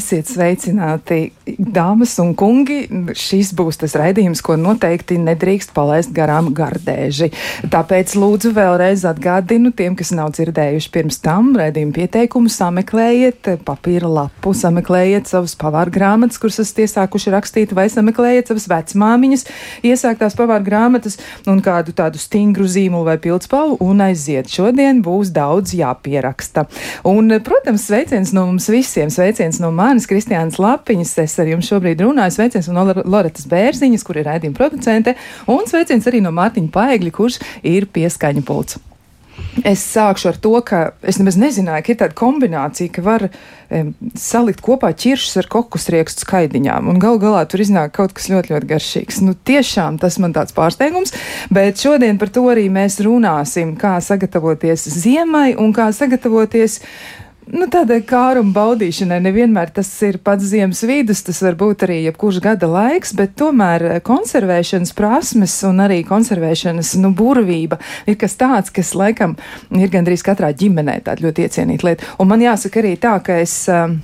Esiet sveicināti, dāmas un kungi. Šis būs tas raidījums, ko noteikti nedrīkst palaist garām gardēži. Tāpēc lūdzu vēlreiz atgādinu tiem, kas nav dzirdējuši pirms tam raidījumu pieteikumu, sameklējiet papīra lapu, sameklējiet savus pavāru grāmatas, kuras esat iesākuši rakstīt, vai sameklējiet savas vecmāmiņas iesāktās pavāru grāmatas un kādu tādu stingru zīmolu vai pildspalvu un aiziet. Šodien būs daudz jāpieraksta. Un, protams, sveiciens no mums visiem, sveiciens no manis Kristiāns Lapiņas. Es ar jums šobrīd runāju. Sveiciens no Loretas Bērziņas, kur ir raidījuma producente, un sveiciens arī no Mārtiņa Paegļa, kurš ir pieskaņa pults. Es sākšu ar to, ka es nemaz nezināju, ka ir tāda kombinācija, ka var um, salikt kopā ķiršus ar kokusriekstu skaidiņām, un gal galā tur iznāk kaut kas ļoti, ļoti garšīgs. Nu, tiešām tas man tāds pārsteigums, bet šodien par to arī mēs runāsim, kā sagatavoties ziemai un kā sagatavoties nu, tādai kāruma baudīšanai nevienmēr tas ir pats ziemas vidus, tas var būt arī jebkurš gada laiks, bet tomēr konservēšanas prasmes un arī konservēšanas nu, burvība ir kas tāds, kas laikam ir gandrīz katrā ģimenē tāda ļoti iecienīta lieta. Un man jāsaka arī tā, ka es. Uh,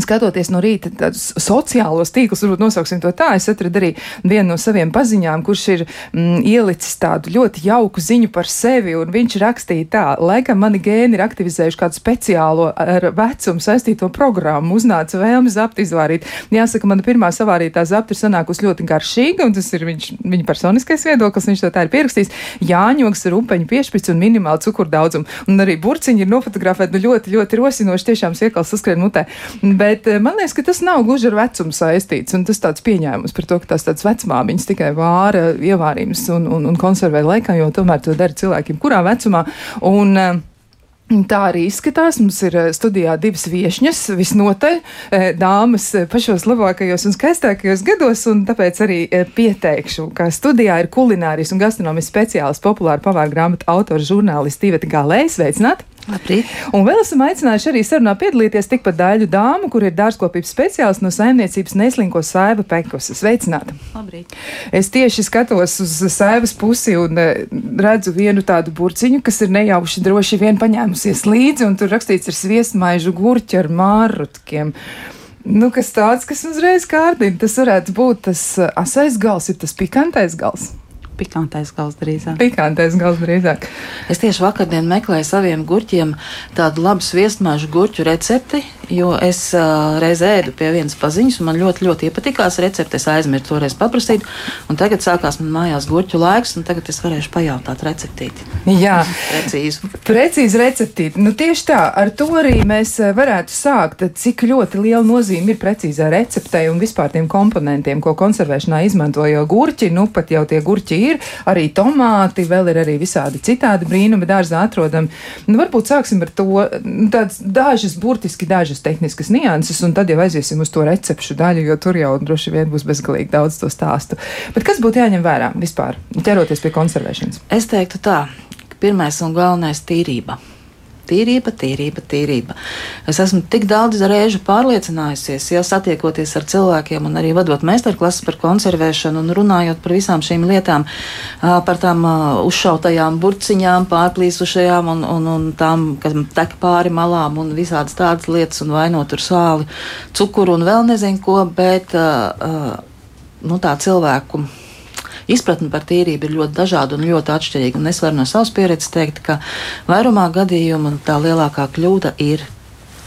Skatoties no rīta tādus sociālos tīklus, varbūt nosauksim to tā, es atradu arī vienu no saviem paziņām, kurš ir mm, ielicis tādu ļoti jauku ziņu par sevi, un viņš rakstīja tā, laikam mani gēni ir aktivizējuši kādu speciālo ar vecumu saistīto programmu, uznāca vēlme zapt izvārīt. Jāsaka, mana pirmā savārītā zapta ir sanākusi ļoti garšīga, un tas ir viņš, viņa personiskais viedoklis, viņš to tā ir pierakstījis. Jāņoks ar upeņu piešpicu un minimālu cukuru daudzumu, un arī burciņi ir nofotografēti nu, ļoti, ļoti rosinoši, tiešām siekals saskrien mutē. Bet eh, man liekas, ka tas nav gluži ar vecumu saistīts. Tas tāds pieņēmums par to, ka tās tādas vecmāmiņas tikai vāra ievārījums un, un, un konservē laikā, jo tomēr to dara cilvēkiem, kurā vecumā. Un, uh, Tā arī izskatās. Mums ir eh, studijā divas viesņas, visnotaļ dāmas pašos labākajos un skaistākajos gados, un tāpēc arī pieteikšu, ka studijā ir kulinārijas un gastronomijas speciālists, populāra pavāra grāmatu autors, žurnālists Tīveta Galējs. Sveicināti! Labrīt. Un vēl esam aicinājuši arī sarunā piedalīties tikpat daļu dāmu, kur ir dārzkopības speciālists no saimniecības Neslinko Saiva Pekusa. Sveicināta! Labrīt. Es tieši skatos uz Saivas pusi un eh, redzu vienu tādu burciņu, kas ir nejauši droši vien paņēmusies līdzi, un tur rakstīts ar sviestmaižu gurķi ar mārrutkiem. Nu, kas tāds, kas uzreiz kārdina, tas varētu būt tas eh, asais gals, ir tas pikantais gals pikantais gals drīzāk. Pikantais gals drīzāk. Es tieši vakardien meklēju saviem gurķiem tādu labu sviestmāžu gurķu recepti, jo es uh, reiz ēdu pie vienas paziņas, un man ļoti, ļoti iepatikās recepte. Es aizmirsu toreiz paprasīt, un tagad sākās man mājās gurķu laiks, un tagad es varēšu pajautāt receptīti. Jā, precīzi. Precīzi receptīti. Nu, tieši tā, ar to arī mēs varētu sākt, cik ļoti liela nozīme ir precīzā receptei un vispār tiem komponentiem, ko konservēšanā izmanto, jo gurķi, nu pat jau tie gurķi ir, arī tomāti, vēl ir arī visādi citādi brīnumi dārzā atrodami. Nu, varbūt sāksim ar to, nu, tāds dažas, burtiski dažas tehniskas nianses, un tad jau aiziesim uz to recepšu daļu, jo tur jau droši vien būs bezgalīgi daudz to stāstu. Bet kas būtu jāņem vērā vispār, ķeroties pie konservēšanas? Es teiktu tā, pirmais un galvenais - tīrība. Tīrība, tīrība, tīrība. Es esmu tik daudz reižu pārliecinājusies, jau satiekoties ar cilvēkiem un arī vadot meistarklases par konservēšanu un runājot par visām šīm lietām, par tām uzšautajām burciņām, pārplīsušajām un, un, un tām, kas tek pāri malām un visādas tādas lietas un vainot tur sāli, cukuru un vēl nezinu ko, bet nu, tā cilvēku izpratne par tīrību ir ļoti dažāda un ļoti atšķirīga. Un es varu no savas pieredzes teikt, ka vairumā gadījumu tā lielākā kļūda ir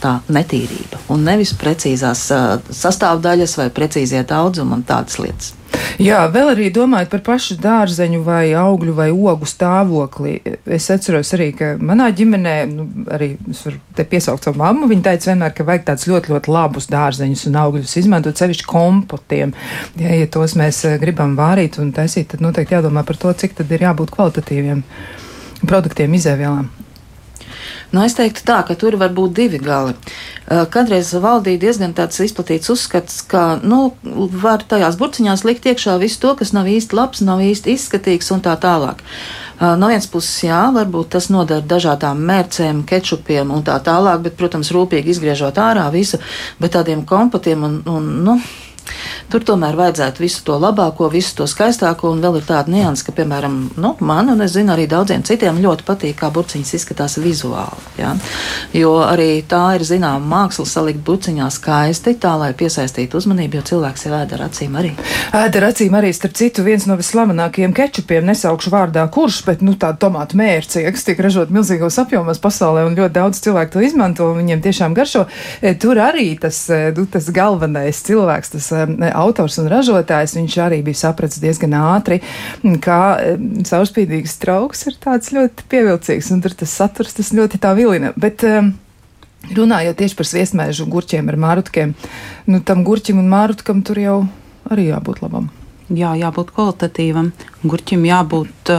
tā netīrība un nevis precīzās uh, sastāvdaļas vai precīzie daudzumi un tādas lietas. Jā, vēl arī domājot par pašu dārzeņu vai augļu vai ogu stāvokli. Es atceros arī, ka manā ģimenē, nu, arī es varu te piesaukt savu mammu, viņa teica vienmēr, ka vajag tādus ļoti, ļoti labus dārzeņus un augļus izmantot sevišķi kompotiem. Ja, ja tos mēs eh, gribam vārīt un taisīt, tad noteikti jādomā par to, cik tad ir jābūt kvalitatīviem produktiem, izēvielām. Nu, es teiktu tā, ka tur var būt divi gali. Kādreiz valdīja diezgan tāds izplatīts uzskats, ka, nu, var tajās burciņās likt iekšā visu to, kas nav īsti labs, nav īsti izskatīgs un tā tālāk. No vienas puses, jā, varbūt tas noder dažādām mērcēm, kečupiem un tā tālāk, bet, protams, rūpīgi izgriežot ārā visu, bet tādiem kompotiem un, un nu, Tur tomēr vajadzētu visu to labāko, visu to skaistāko, un vēl ir tāda nianses, ka, piemēram, nu, man un es zinu arī daudziem citiem ļoti patīk, kā burciņas izskatās vizuāli. Ja? Jo arī tā ir zināma māksla salikt burciņā skaisti, tā lai piesaistītu uzmanību, jo cilvēks jau ēd ar acīm arī. Ēd ar acīm arī, starp citu, viens no vislamanākajiem kečupiem, nesaukšu vārdā kurš, bet nu, tāda tomātu mērcija, kas tiek ražot milzīgos apjomos pasaulē, un ļoti daudz cilvēku to izmanto, un viņiem tiešām garšo. E, tur arī tas, e, nu, tas galvenais cilvēks, tas autors un ražotājs, viņš arī bija sapratis diezgan ātri, ka caurspīdīgs trauks ir tāds ļoti pievilcīgs, un tur tas saturs tas ļoti tā vilina. Bet, Runājot tieši par sviestmēžu gurķiem ar mārutkiem, nu tam gurķim un mārutkam tur jau arī jābūt labam. Jā, jābūt kvalitatīvam. Gurķim jābūt,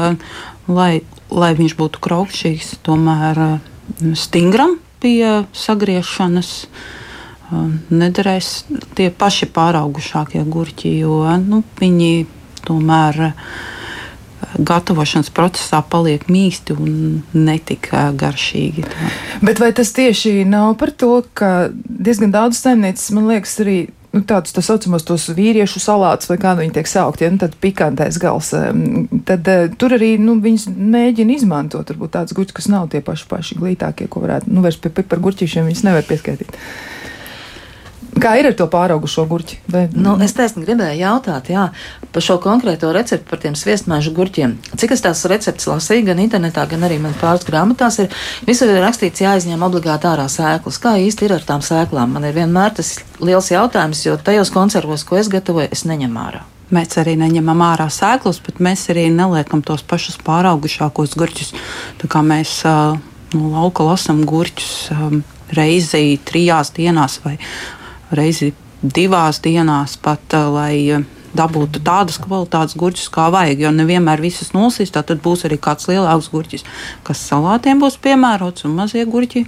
lai, lai viņš būtu kraukšķīgs, tomēr stingram pie sagriešanas. Uh, nederēs tie paši pāraugušākie gurķi, jo nu, viņi tomēr gatavošanas procesā paliek mīksti un netik garšīgi. Tā. Bet vai tas tieši nav par to, ka diezgan daudz saimnieces, man liekas, arī nu, tādus tā saucamos tos vīriešu salātus, vai kā viņi tiek saukti, ja, nu, tad pikantais gals, tad uh, tur arī nu, viņas mēģina izmantot varbūt tādus gurķus, kas nav tie paši paši glītākie, ko varētu, nu, vairs pie pipargurķīšiem viņas nevar pieskaitīt. Kā ir ar to pāraugušo gurķi? Vai... Nu, es taisni gribēju jautāt jā, par šo konkrēto recepti, par tiem sviestmēžu gurķiem. Cik es tās receptes lasīju, gan internetā, gan arī man pāris grāmatās, ir visur ir rakstīts, jāizņem obligāti ārā sēklas. Kā īsti ir ar tām sēklām? Man ir vienmēr tas liels jautājums, jo tajos konservos, ko es gatavoju, es neņemu ārā. Mēs arī neņemam ārā sēklas, bet mēs arī neliekam tos pašus pāraugušākos gurķus. Tā kā mēs no nu, lauka lasām gurķus reizi trijās dienās vai reizi divās dienās pat, lai dabūtu tādas kvalitātes gurķus, kā vajag. Jo nevienmēr visas nosīs, tad būs arī kāds lielāks gurķis, kas salātiem būs piemērots, un mazie gurķi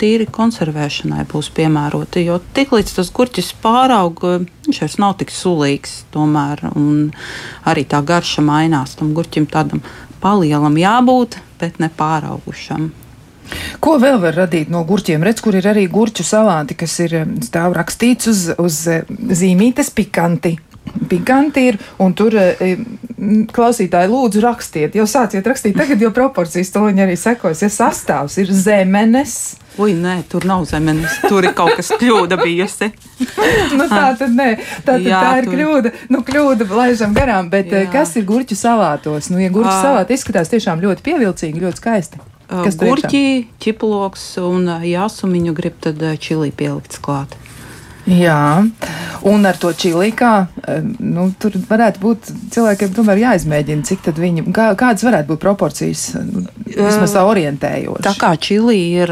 tīri konservēšanai būs piemēroti. Jo tiklīdz tas gurķis pāraug, viņš vairs nav tik sulīgs. Tomēr arī tā garša mainās. Tam gurķim tādam palielam jābūt, bet ne pāraugušam. Ko vēl var radīt no gurķiem? Redz, kur ir arī gurķu salāti, kas ir stāv rakstīts uz, uz eh, zīmītes pikanti. Pikanti ir, un tur e, klausītāji lūdzu rakstiet, jau sāciet rakstīt, tagad jau proporcijas to viņi arī sekos, ja sastāvs ir zemenes. Ui, nē, tur nav zemenes, tur ir kaut kas kļūda bijusi. nu, tā tad nē, tā, tad Jā, tā ir tur... kļūda, nu kļūda laižam garām, bet Jā. kas ir gurķu salātos? Nu, ja gurķu salāti izskatās tiešām ļoti pievilcīgi, ļoti skaisti. Kas gurķi, ķiploks un jāsumiņu grib tad čili pielikts klāt. Jā, un ar to čili kā, nu, tur varētu būt cilvēkiem tomēr jāizmēģina, cik tad viņi, kā, kādas varētu būt proporcijas, nu, vismaz tā orientējoši. Tā kā čili ir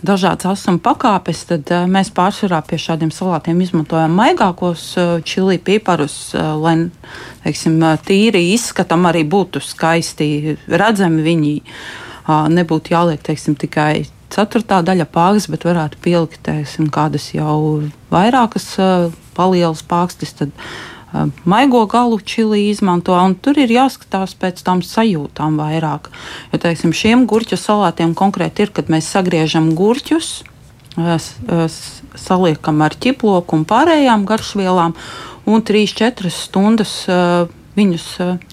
dažādas asuma pakāpes, tad mēs pārsvarā pie šādiem salātiem izmantojam maigākos čili pīparus, lai, teiksim, tīri izskatam arī būtu skaisti redzami viņi nebūtu jāliek teiksim, tikai ceturtā daļa pāgas, bet varētu pielikt teiksim, kādas jau vairākas palielas pākstis. Tad, Maigo galu čili izmanto, un tur ir jāskatās pēc tam sajūtām vairāk. Jo, teiksim, šiem gurķu salātiem konkrēti ir, kad mēs sagriežam gurķus, saliekam ar ķiploku un pārējām garšvielām, un 3-4 stundas viņus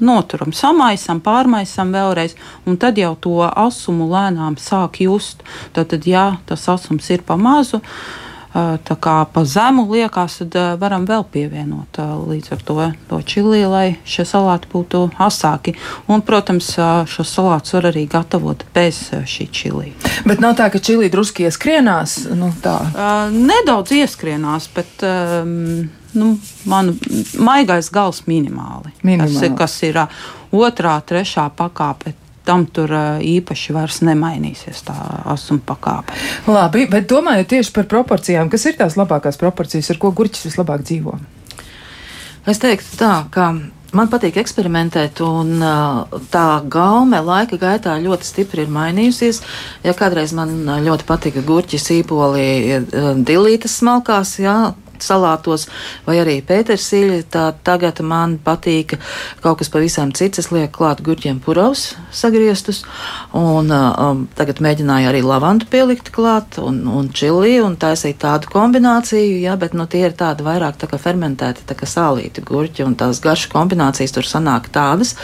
noturam, samaisam, pārmaisam vēlreiz, un tad jau to asumu lēnām sāk just. Tad, ja tas asums ir pa mazu, uh, tā kā pa zemu liekas, tad varam vēl pievienot līdz ar to, to čili, lai šie salāti būtu asāki. Un, protams, šos salātus var arī gatavot bez šī čili. Bet nav tā, ka čili druski ieskrienās? Nu, tā. Nedaudz ieskrienās, bet. Um, nu, man maigais gals minimāli. minimāli. Tas, kas ir otrā, trešā pakāpe. Tam tur īpaši vairs nemainīsies tā asuma pakāpe. Labi, bet domājot tieši par proporcijām, kas ir tās labākās proporcijas, ar ko gurķis vislabāk dzīvo? Es teiktu tā, ka Man patīk eksperimentēt, un tā gaume laika gaitā ļoti stipri ir mainījusies. Ja kādreiz man ļoti patika gurķi, sīpoli, dilītas smalkās, jā, salātos vai arī pētersīļa. Tā tagad man patīk kaut kas pavisam cits. Es lieku klāt gurķiem puravus sagrieztus, un um, tagad mēģināju arī lavandu pielikt klāt un, un čili un taisīt tādu kombināciju, jā, bet nu, tie ir tādi vairāk tā kā fermentēti, tā kā sālīti gurķi, un tās garšu kombinācijas tur sanāk tādas.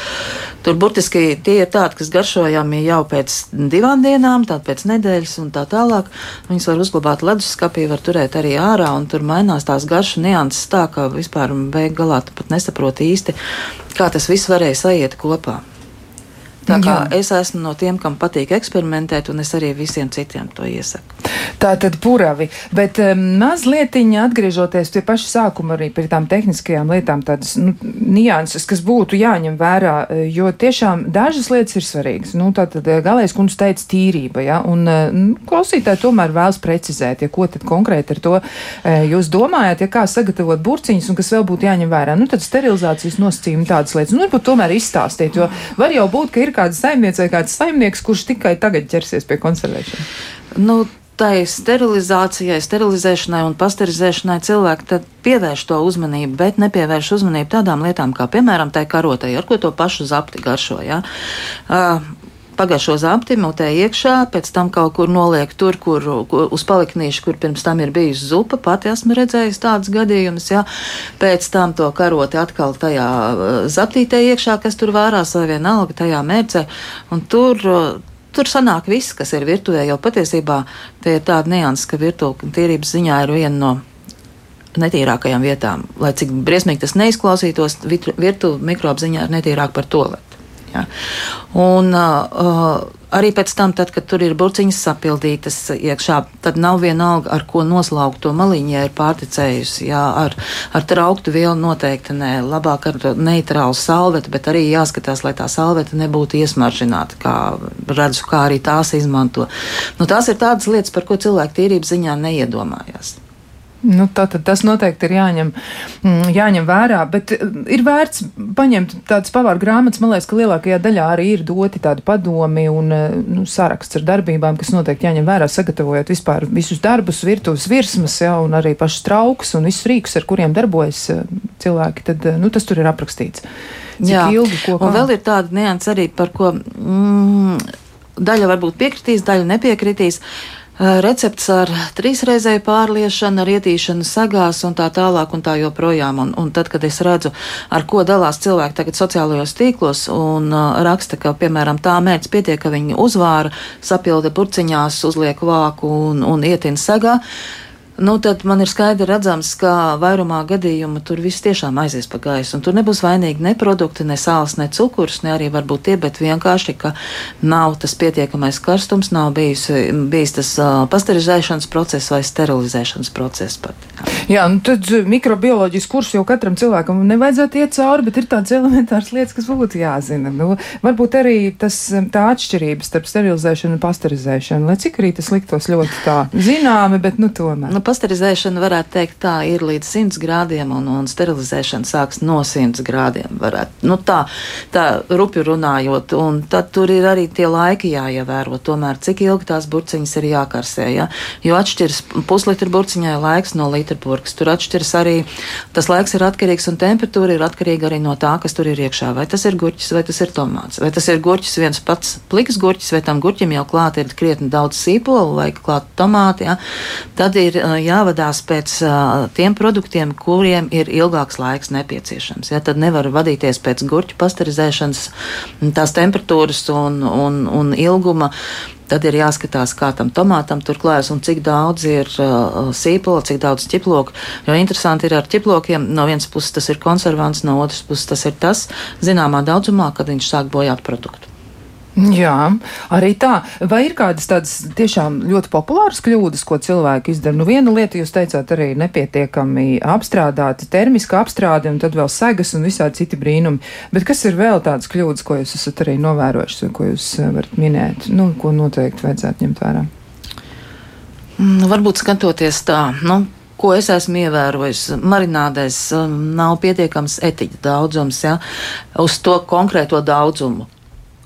Tur burtiski tie ir tādi, kas garšojami jau pēc divām dienām, tad pēc nedēļas un tā tālāk. Viņus var uzglabāt leduskapī, var turēt arī ārā, un tur mainās tās garšu nianses tā, ka vispār beig galā pat nesaprot īsti, kā tas viss varēja saiet kopā. Tā kā Jā. es esmu no tiem, kam patīk eksperimentēt, un es arī visiem citiem to iesaku. Tā tad puravi, bet um, mazliet atgriežoties pie paša sākuma arī pie tām tehniskajām lietām, tādas nu, nianses, kas būtu jāņem vērā, eh, jo tiešām dažas lietas ir svarīgas. Nu, tā tad eh, galējais kundze teica tīrība, ja, un eh, nu, klausītāji tomēr vēlas precizēt, ja ko tad konkrēti ar to jūs domājat, ja kā sagatavot burciņus un kas vēl būtu jāņem vērā. Nu, tad sterilizācijas nosacījumi tādas lietas, nu, varbūt tomēr izstāstīt, jo var jau būt, ka ir kāda saimniece vai kāds saimnieks, kurš tikai tagad ķersies pie konservēšanas. Nu, tai sterilizācijai, sterilizēšanai un pasterizēšanai cilvēki pievērš to uzmanību, bet nepievērš uzmanību tādām lietām, kā piemēram tai karotai, ar ko to pašu zapti garšo. Ja? Uh, Pagājušo zapti mutē iekšā, pēc tam kaut kur noliek tur, kur, uz paliknīšu, kur pirms tam ir bijusi zupa. Pati esmu redzējis tādus gadījumus, jā. Pēc tam to karoti atkal tajā zaptītē iekšā, kas tur vārās, vai vienalga tajā mērcē. Un tur Tur sanāk viss, kas ir virtuvē, jo patiesībā tie ir tādi nianses, ka virtuve tīrības ziņā ir viena no netīrākajām vietām. Lai cik briesmīgi tas neizklausītos, virtuve mikroapziņā ir netīrāk par to. Ja. Un, uh, arī pēc tam, tad, kad tur ir burciņas sapildītas iekšā, tad nav vienalga, ar ko noslaukt to maliņu, ja ir pārticējusi. Jā, ar, ar trauktu vielu noteikti nē, labāk ar neitrālu salvetu, bet arī jāskatās, lai tā salveta nebūtu iesmaržināta, kā redzu, kā arī tās izmanto. Nu, tās ir tādas lietas, par ko cilvēki tīrības ziņā neiedomājās. Nu, tātad tas noteikti ir jāņem, mm, jāņem vērā, bet eh, ir vērts paņemt tādas pavāru grāmatas. Man liekas, ka lielākajā daļā arī ir doti tādi padomi un eh, nu, saraksts ar darbībām, kas noteikti jāņem vērā, sagatavojot vispār visus darbus, virtuves virsmas, ja, un arī pašus traukus un visus rīkus, ar kuriem darbojas eh, cilvēki. Tad nu, tas tur ir aprakstīts. Cik Jā, ilgi, ko, un vēl ir tāda nianses arī, par ko mm, daļa varbūt piekritīs, daļa nepiekritīs. Uh, recepts ar trīsreizēju pārliešanu, ar ietīšanu sagās un tā tālāk un tā joprojām. Un, un tad, kad es redzu, ar ko dalās cilvēki tagad sociālajos tīklos un uh, raksta, ka, piemēram, tā mērķis pietiek, ka viņi uzvāra, sapilda burciņās, uzliek vāku un, un ietin sagā. Uh, nu, tad man ir skaidri redzams, ka vairumā gadījumu tur viss tiešām aizies pa gaisu. Tur nebūs vainīgi ne produkti, ne sāls, ne cukurs, ne arī varbūt tie, bet vienkārši, ka nav tas pietiekamais karstums, nav bijis, bijis tas uh, pasterizēšanas process vai sterilizēšanas process pat. Jā, Jā nu tad mikrobioloģijas kurs jau katram cilvēkam nevajadzētu iet cauri, bet ir tādas elementāras lietas, kas būtu jāzina. Nu, varbūt arī tas, tā atšķirības starp sterilizēšanu un pasterizēšanu, lai cik arī tas liktos ļoti tā zināmi, bet nu tomēr. Nu, pasterizēšana, varētu teikt, tā ir līdz 100 grādiem, un, un sterilizēšana sāks no 100 grādiem. Varētu, nu, tā, tā rupi runājot, un tad tur ir arī tie laiki jāievēro. Tomēr cik ilgi tās burciņas ir jākarsē. Ja? Jo atšķiras puslitra burciņai laiks no litra burkas. Tur atšķiras arī tas laiks ir atkarīgs, un temperatūra ir atkarīga arī no tā, kas tur ir iekšā. Vai tas ir gurķis, vai tas ir tomāts, vai tas ir gurķis viens pats pliks gurķis, vai tam gurķim jau klāt ir krietni daudz sīpolu vai klāt tomāti. Ja? Tad ir jāvadās pēc tiem produktiem, kuriem ir ilgāks laiks nepieciešams. Ja, tad nevar vadīties pēc gurķu pasterizēšanas, tās temperatūras un, un, un ilguma. Tad ir jāskatās, kā tam tomātam tur klājas un cik daudz ir uh, sīpola, cik daudz ķiploku. Jo interesanti ir ar ķiplokiem, no vienas puses tas ir konservants, no otras puses tas ir tas zināmā daudzumā, kad viņš sāk bojāt produktu. Jā, arī tā. Vai ir kādas tādas tiešām ļoti populāras kļūdas, ko cilvēki izdara? Nu, viena lieta, jūs teicāt, arī nepietiekami apstrādāta termiska apstrāde, un tad vēl segas un visādi citi brīnumi. Bet kas ir vēl tādas kļūdas, ko jūs esat arī novērojuši, ko jūs eh, varat minēt, nu, ko noteikti vajadzētu ņemt vērā? Nu, varbūt skatoties tā, nu, ko es esmu ievērojis, marinādēs um, nav pietiekams etiķa daudzums, ja, uz to konkrēto daudzumu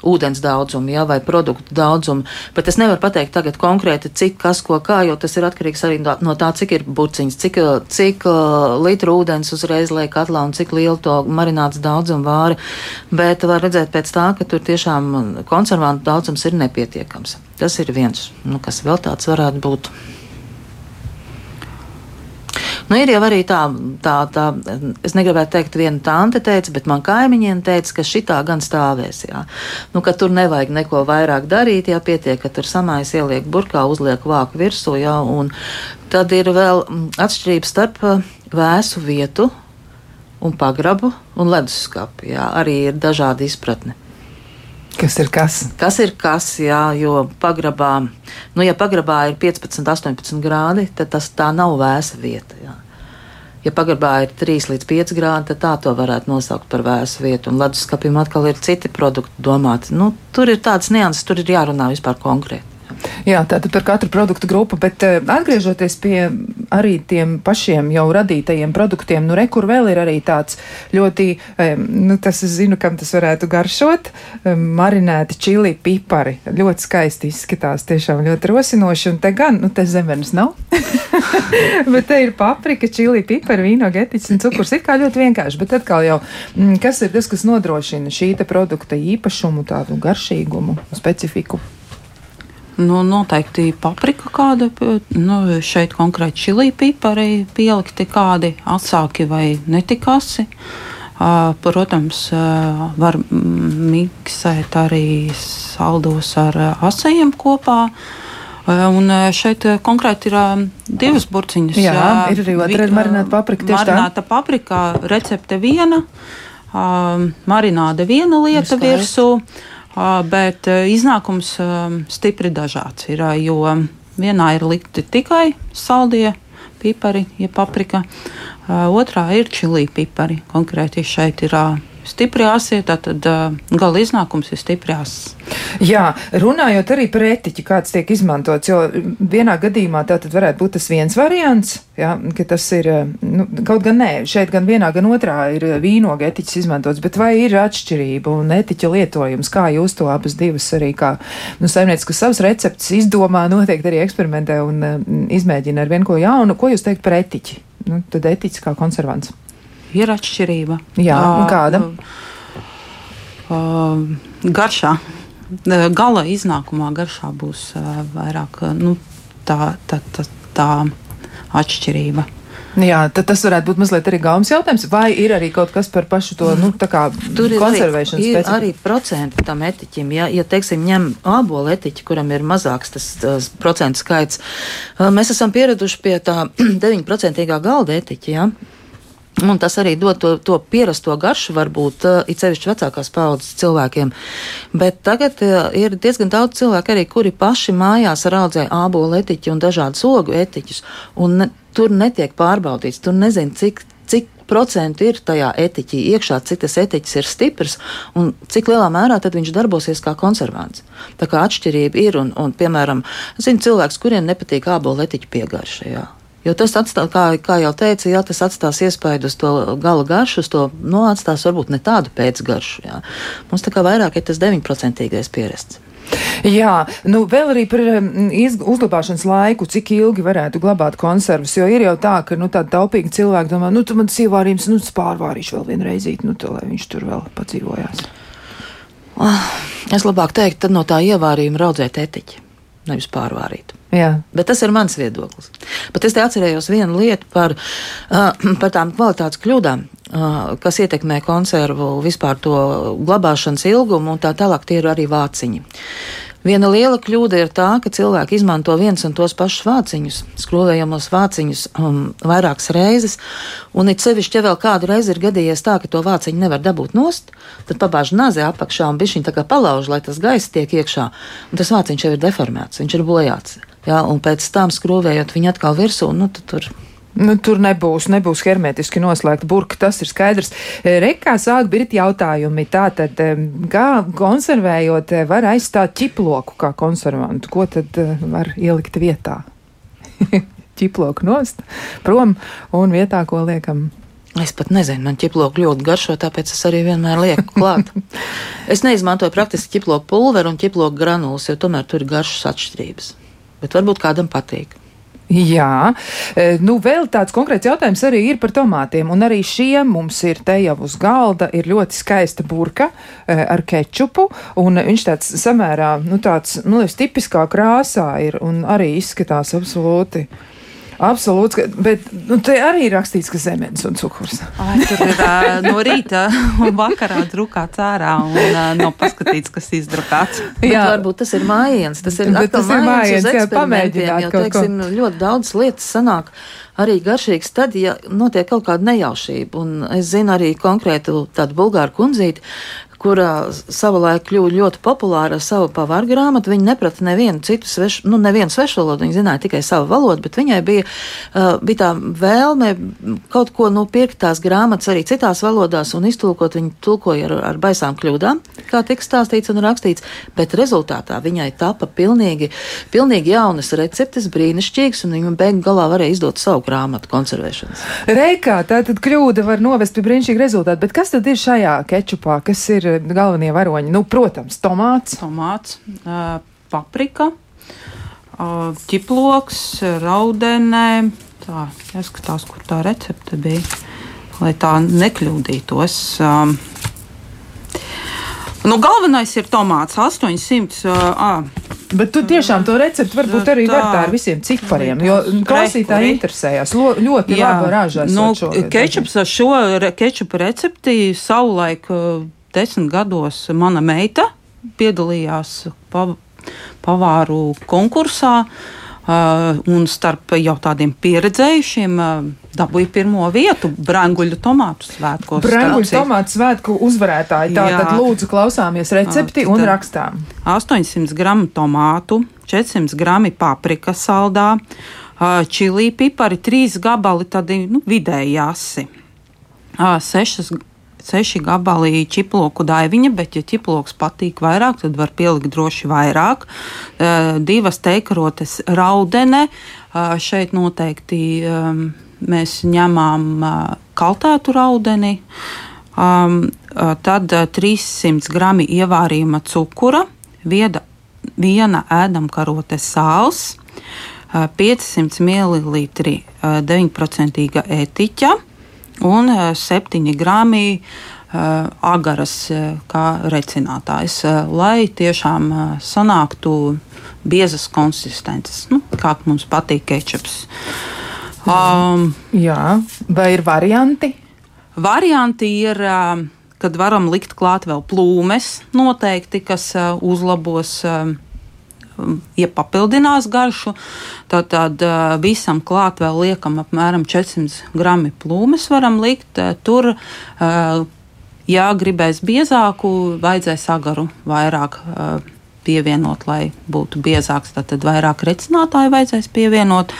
ūdens daudzumu ja, vai produktu daudzumu. Bet es nevaru pateikt tagad konkrēti, cik kas ko kā, jo tas ir atkarīgs arī no tā, cik ir burciņas, cik, cik uh, litru ūdens uzreiz liek katlā un cik lielu to marināts daudzumu vāri. Bet var redzēt pēc tā, ka tur tiešām konservantu daudzums ir nepietiekams. Tas ir viens, nu, kas vēl tāds varētu būt. Nu, ir jau arī tā, tā, tā, es negribētu teikt, viena tante teica, bet man kaimiņiem teica, ka šitā gan stāvēs. Jā. Nu, ka tur nevajag neko vairāk darīt, ja pietiek, ka tur samais ieliek burkā, uzliek vāku virsū, jā, un tad ir vēl mm, atšķirības starp uh, vēsu vietu un pagrabu un leduskapu. Jā, arī ir dažādi izpratni. Kas ir kas? Kas ir kas, jā, jo pagrabā, nu, ja pagrabā ir 15, 18 grādi, tad tas tā nav vēsa vieta. Jā. Ja pagrabā ir 3 līdz 5 grādi, tad tā to varētu nosaukt par vēsu vietu. Un leduskapim atkal ir citi produkti domāti. Nu, tur ir tāds nianses, tur ir jārunā vispār konkrēti. Jā, tātad par katru produktu grupu, bet uh, atgriežoties pie arī tiem pašiem jau radītajiem produktiem, nu rekur vēl ir arī tāds ļoti, um, nu tas es zinu, kam tas varētu garšot, um, marinēti čili pipari. Ļoti skaisti izskatās, tiešām ļoti rosinoši, un te gan, nu te zemenes nav, bet te ir paprika, čili pipari, vīno getiķis un cukurs. Ir kā ļoti vienkārši, bet atkal jau, mm, kas ir tas, kas nodrošina šī te produkta īpašumu, tādu garšīgumu, specifiku? Nu, noteikti paprika kāda, nu, šeit konkrēti čili pipari pielikti kādi atsāki vai netikasi. Protams, var miksēt arī saldos ar asajiem kopā. Un šeit konkrēti ir divas burciņas. Jā, ir arī otra marināta paprika. Marināta paprika, recepte viena, marināde viena lieta virsū. Bet iznākums stipri dažāds ir, jo vienā ir likti tikai saldie pipari, ja paprika, otrā ir čili pipari. Konkrēti šeit ir stipri asie, tad uh, gala iznākums ir stipri asis. Jā, runājot arī par etiķi, kāds tiek izmantots, jo vienā gadījumā tā tad varētu būt tas viens variants, jā, ka tas ir, nu, kaut gan nē, šeit gan vienā, gan otrā ir vīnoga etiķis izmantots, bet vai ir atšķirība un etiķa lietojums, kā jūs to abas divas arī kā, nu, saimnieks, kas savas receptes izdomā, noteikti arī eksperimentē un um, izmēģina ar vien ko jaunu, ko jūs teikt par etiķi? Nu, tad etiķis kā konservants ir atšķirība. Jā, kāda? Uh, garšā. Gala iznākumā garšā būs uh, vairāk nu, tā, tā, tā, tā atšķirība. Jā, tad tas varētu būt mazliet arī gaumas jautājums. Vai ir arī kaut kas par pašu to nu, Tur ir konservēšanu? Arī, ir arī procenti tam etiķim. Ja, ja teiksim, ņem ābolu etiķi, kuram ir mazāks tas, tas procentu skaits, mēs esam pieraduši pie tā 9% galda etiķa. Ja? Un tas arī dod to, to pierasto garšu, varbūt uh, it sevišķi vecākās paudzes cilvēkiem. Bet tagad uh, ir diezgan daudz cilvēku arī, kuri paši mājās raudzē ābolu etiķi un dažādus ogu etiķus. Un ne, tur netiek pārbaudīts, tur nezinu, cik, cik procentu ir tajā etiķī iekšā, cik tas etiķis ir stiprs un cik lielā mērā tad viņš darbosies kā konservants. Tā kā atšķirība ir, un, un piemēram, zinu cilvēks, kuriem nepatīk ābolu etiķu piegaršajā. Jo tas atstās, kā, kā jau teicu, jā, tas atstās iespaidu uz to gala garšu, uz to nu, atstās varbūt ne tādu pēcgaršu. Jā. Mums tā kā vairāk ir tas 9% pierasts. Jā, nu vēl arī par uzglabāšanas laiku, cik ilgi varētu glabāt konservas, jo ir jau tā, ka, nu, tādi taupīgi cilvēki domā, nu, tu man tas ievārījums, nu, pārvārīšu vēl vienreizīt, nu, tā, lai viņš tur vēl padzīvojās. Ah, es labāk teiktu, tad no tā ievārījuma raudzēt etiķi, nevis pārvārīt. Jā. Bet tas ir mans viedoklis. Bet es te atcerējos vienu lietu par, uh, par tām kvalitātes kļūdām, uh, kas ietekmē konservu vispār to glabāšanas ilgumu un tā tālāk. Tie ir arī vāciņi. Viena liela kļūda ir tā, ka cilvēki izmanto viens un tos pašus vāciņus, skrūvējamos vāciņus um, vairākas reizes, un it sevišķi, ja vēl kādu reizi ir gadījies tā, ka to vāciņu nevar dabūt nost, tad pabāž nāzē apakšā un bišķiņ tā kā palauž, lai tas gaiss tiek iekšā, un tas vāciņš jau ir deformēts, viņš ir bojāts. Jā, un pēc tam skrūvējot viņu atkal virsū, nu, tur Nu, tur nebūs, nebūs hermetiski noslēgta burka, tas ir skaidrs. E, Rekā sāk birt jautājumi. Tātad, e, kā konservējot, e, var aizstāt ķiploku kā konservantu? Ko tad var ielikt vietā? ķiploku nost, prom un vietā, ko liekam Es pat nezinu, man ķiploka ļoti garšo, tāpēc es arī vienmēr lieku klāt. es neizmantoju praktiski ķiploka pulveru un ķiploka granulas, jo tomēr tur ir garšas atšķirības. Bet varbūt kādam patīk. Jā, e, nu vēl tāds konkrēts jautājums arī ir par tomātiem, un arī šiem mums ir te jau uz galda ir ļoti skaista burka e, ar kečupu, un viņš tāds samērā, nu tāds, nu, tipiskā krāsā ir, un arī izskatās absolūti Absolūti, bet nu, te arī ir rakstīts, ka zemenes un cukurs. Ai, tur ir uh, no rīta un vakarā drukāts ārā un uh, nav paskatīts, kas izdrukāts. Bet jā, varbūt tas ir mājiens. Tas ir, bet tas ir mājiens, jā, pamēģināt jo, teiksim, ko. ļoti daudz lietas sanāk arī garšīgs tad, ja notiek kaut kāda nejaušība. Un es zinu arī konkrētu tādu bulgāru kundzīti, kurā savulaik kļuva ļoti populāra ar savu pavāru grāmatu. Viņa neprata nevienu citu svešu, nu, nevienu svešu valodu, viņa zināja tikai savu valodu, bet viņai bija, uh, bija tā vēlme kaut ko nu, pirkt tās grāmatas arī citās valodās un iztulkot. Viņa tulkoja ar, ar baisām kļūdām, kā tika stāstīts un rakstīts, bet rezultātā viņai tapa pilnīgi, pilnīgi jaunas receptes, brīnišķīgas, un viņa beigu galā varēja izdot savu grāmatu konservēšanas. Reikā, tā tad kļūda var novest pie brīnišķīga rezultāta, bet kas tad ir šajā kečupā, kas ir ir galvenie varoņi? Nu, protams, tomāts. Tomāts, paprika, ķiploks, raudenē. Tā, jāskatās, kur tā recepte bija, lai tā nekļūdītos. Nu, galvenais ir tomāts 800. Uh, Bet tu tiešām to recepti varbūt arī tā, var tā ar visiem cipariem, jo klausītāji interesējās. Lo, ļoti Jā, labi ražās. Nu, kečups ar šo kečupu recepti savulaik desmit gados mana meita piedalījās pav pavāru konkursā. Uh, un starp jau tādiem pieredzējušiem uh, dabūja pirmo vietu Branguļu tomātu svētkos. Branguļu tomātu svētku uzvarētāji. Tātad lūdzu klausāmies recepti uh, un rakstām. 800 gramu tomātu, 400 grami paprika saldā, čili pipari, 3 gabali tādi nu, vidēji asi. 6 seši gabali čiploku daiviņa, bet, ja čiploks patīk vairāk, tad var pielikt droši vairāk. Uh, divas teikarotes raudene. Uh, šeit noteikti um, mēs ņemam uh, kaltētu raudeni. Um, tad uh, 300 grami ievārījuma cukura, vieda, viena ēdamkarote sāls, uh, 500 ml uh, 9% ētiķa, un 7 grami agaras kā recinātājs, lai tiešām sanāktu biezas konsistences, nu, kā mums patīk kečups. Um, Jā, vai ir varianti? Varianti ir, kad varam likt klāt vēl plūmes, noteikti, kas uzlabos ja papildinās garšu, tad, tad visam klāt vēl liekam apmēram 400 grami plūmes varam likt. Tur, ja gribēs biezāku, vajadzēs agaru vairāk pievienot, lai būtu biezāks, tad vairāk recinātāju vajadzēs pievienot.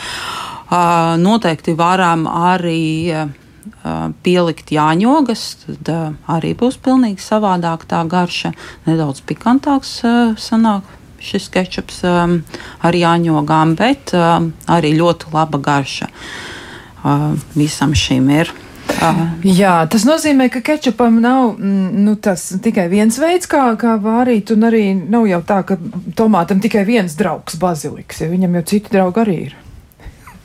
Noteikti varam arī pielikt jāņogas, tad arī būs pilnīgi savādāk tā garša, nedaudz pikantāks sanāk šis kečups um, ar jāņogām, bet um, arī ļoti laba garša uh, visam šim ir. Uh. Jā, tas nozīmē, ka kečupam nav mm, nu, tas tikai viens veids, kā, kā vārīt, un arī nav jau tā, ka tomātam tikai viens draugs baziliks, ja viņam jau citi draugi arī ir.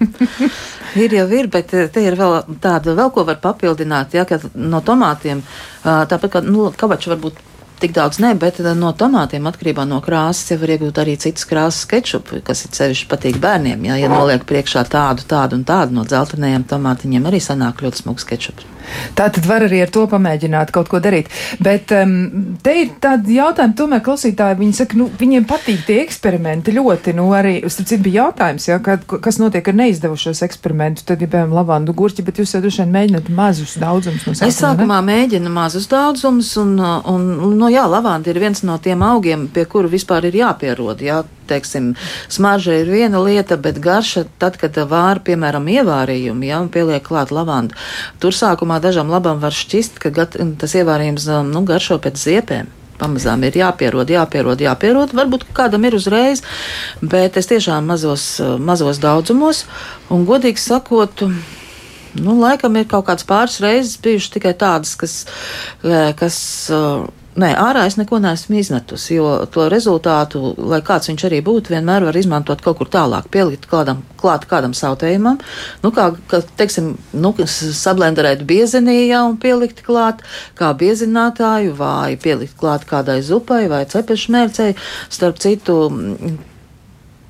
ir jau ir, bet te ir vēl tāda, vēl ko var papildināt, ja, ka no tomātiem, uh, tāpat kā nu, kabaču varbūt tik daudz ne, bet eh, no tomātiem atkarībā no krāsas jau var iegūt arī citas krāsas kečupu, kas ir sevišķi patīk bērniem. Jā, ja noliek priekšā tādu, tādu un tādu no dzeltenajiem tomātiņiem, arī sanāk ļoti smags kečups. Tā tad var arī ar to pamēģināt kaut ko darīt. Bet um, te ir tādi jautājumi, tomēr klausītāji, viņi saka, nu, viņiem patīk tie eksperimenti ļoti. Nu, arī, starp citu, bija jautājums, ja, kad, kas notiek ar neizdevušos eksperimentus. Tad, ja piemēram, lavandu gurķi, bet jūs jau droši vien mēģināt mazus daudzumus no sākuma. Es sākumā ne? mēģinu mazus daudzumus, un, un, no, jā, lavanda ir viens no tiem augiem, pie kuru vispār ir jāpierod. Jā teiksim, smarža ir viena lieta, bet garša, tad, kad vāra, piemēram, ievārījumu, ja, un pieliek klāt lavandu, tur sākumā dažam labam var šķist, ka gat, tas ievārījums, nu, garšo pēc ziepēm pamazām ir jāpierod, jāpierod, jāpierod. Varbūt kādam ir uzreiz, bet es tiešām mazos, mazos daudzumos, un godīgi sakot, Nu, laikam ir kaut kāds pāris reizes bijušas tikai tādas, kas. kas Nē, ārā es neko neesmu izmetusi, jo to rezultātu, lai kāds viņš arī būtu, vienmēr var izmantot kaut kur tālāk, pielikt kādam, klāt kādam sautējumam. Nu, kā, kā teiksim, nu, sablenderēt biezenījā un pielikt klāt kā biezinātāju, vai pielikt klāt kādai zupai vai cepešmērcei. Starp citu,